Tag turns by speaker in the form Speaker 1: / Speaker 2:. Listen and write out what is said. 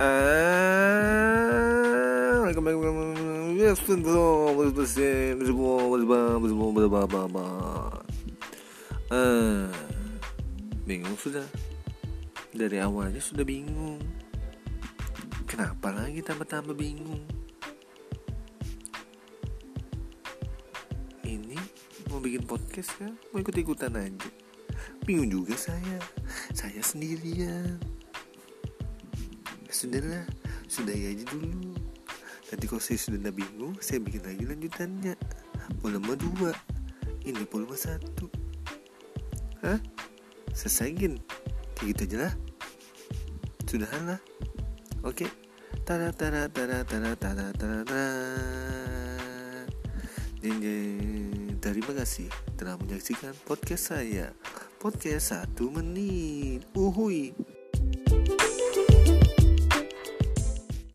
Speaker 1: Ah, Ah, bingung sudah. Dari awalnya sudah bingung. Kenapa lagi tambah-tambah bingung? Ini mau bikin podcast kan? Mau ikut-ikutan aja. Bingung juga saya. Saya sendirian. Sudahlah, sudahi aja dulu. Nanti kalau saya sudah bingung, saya bikin lagi lanjutannya. Volume 2. Ini volume 1. Hah? Selesai gin? Kayak gitu aja lah. Sudahan lah. Oke. Tara tara tara tara tara tara tara. Terima kasih telah menyaksikan podcast saya. Podcast satu menit. Uhui.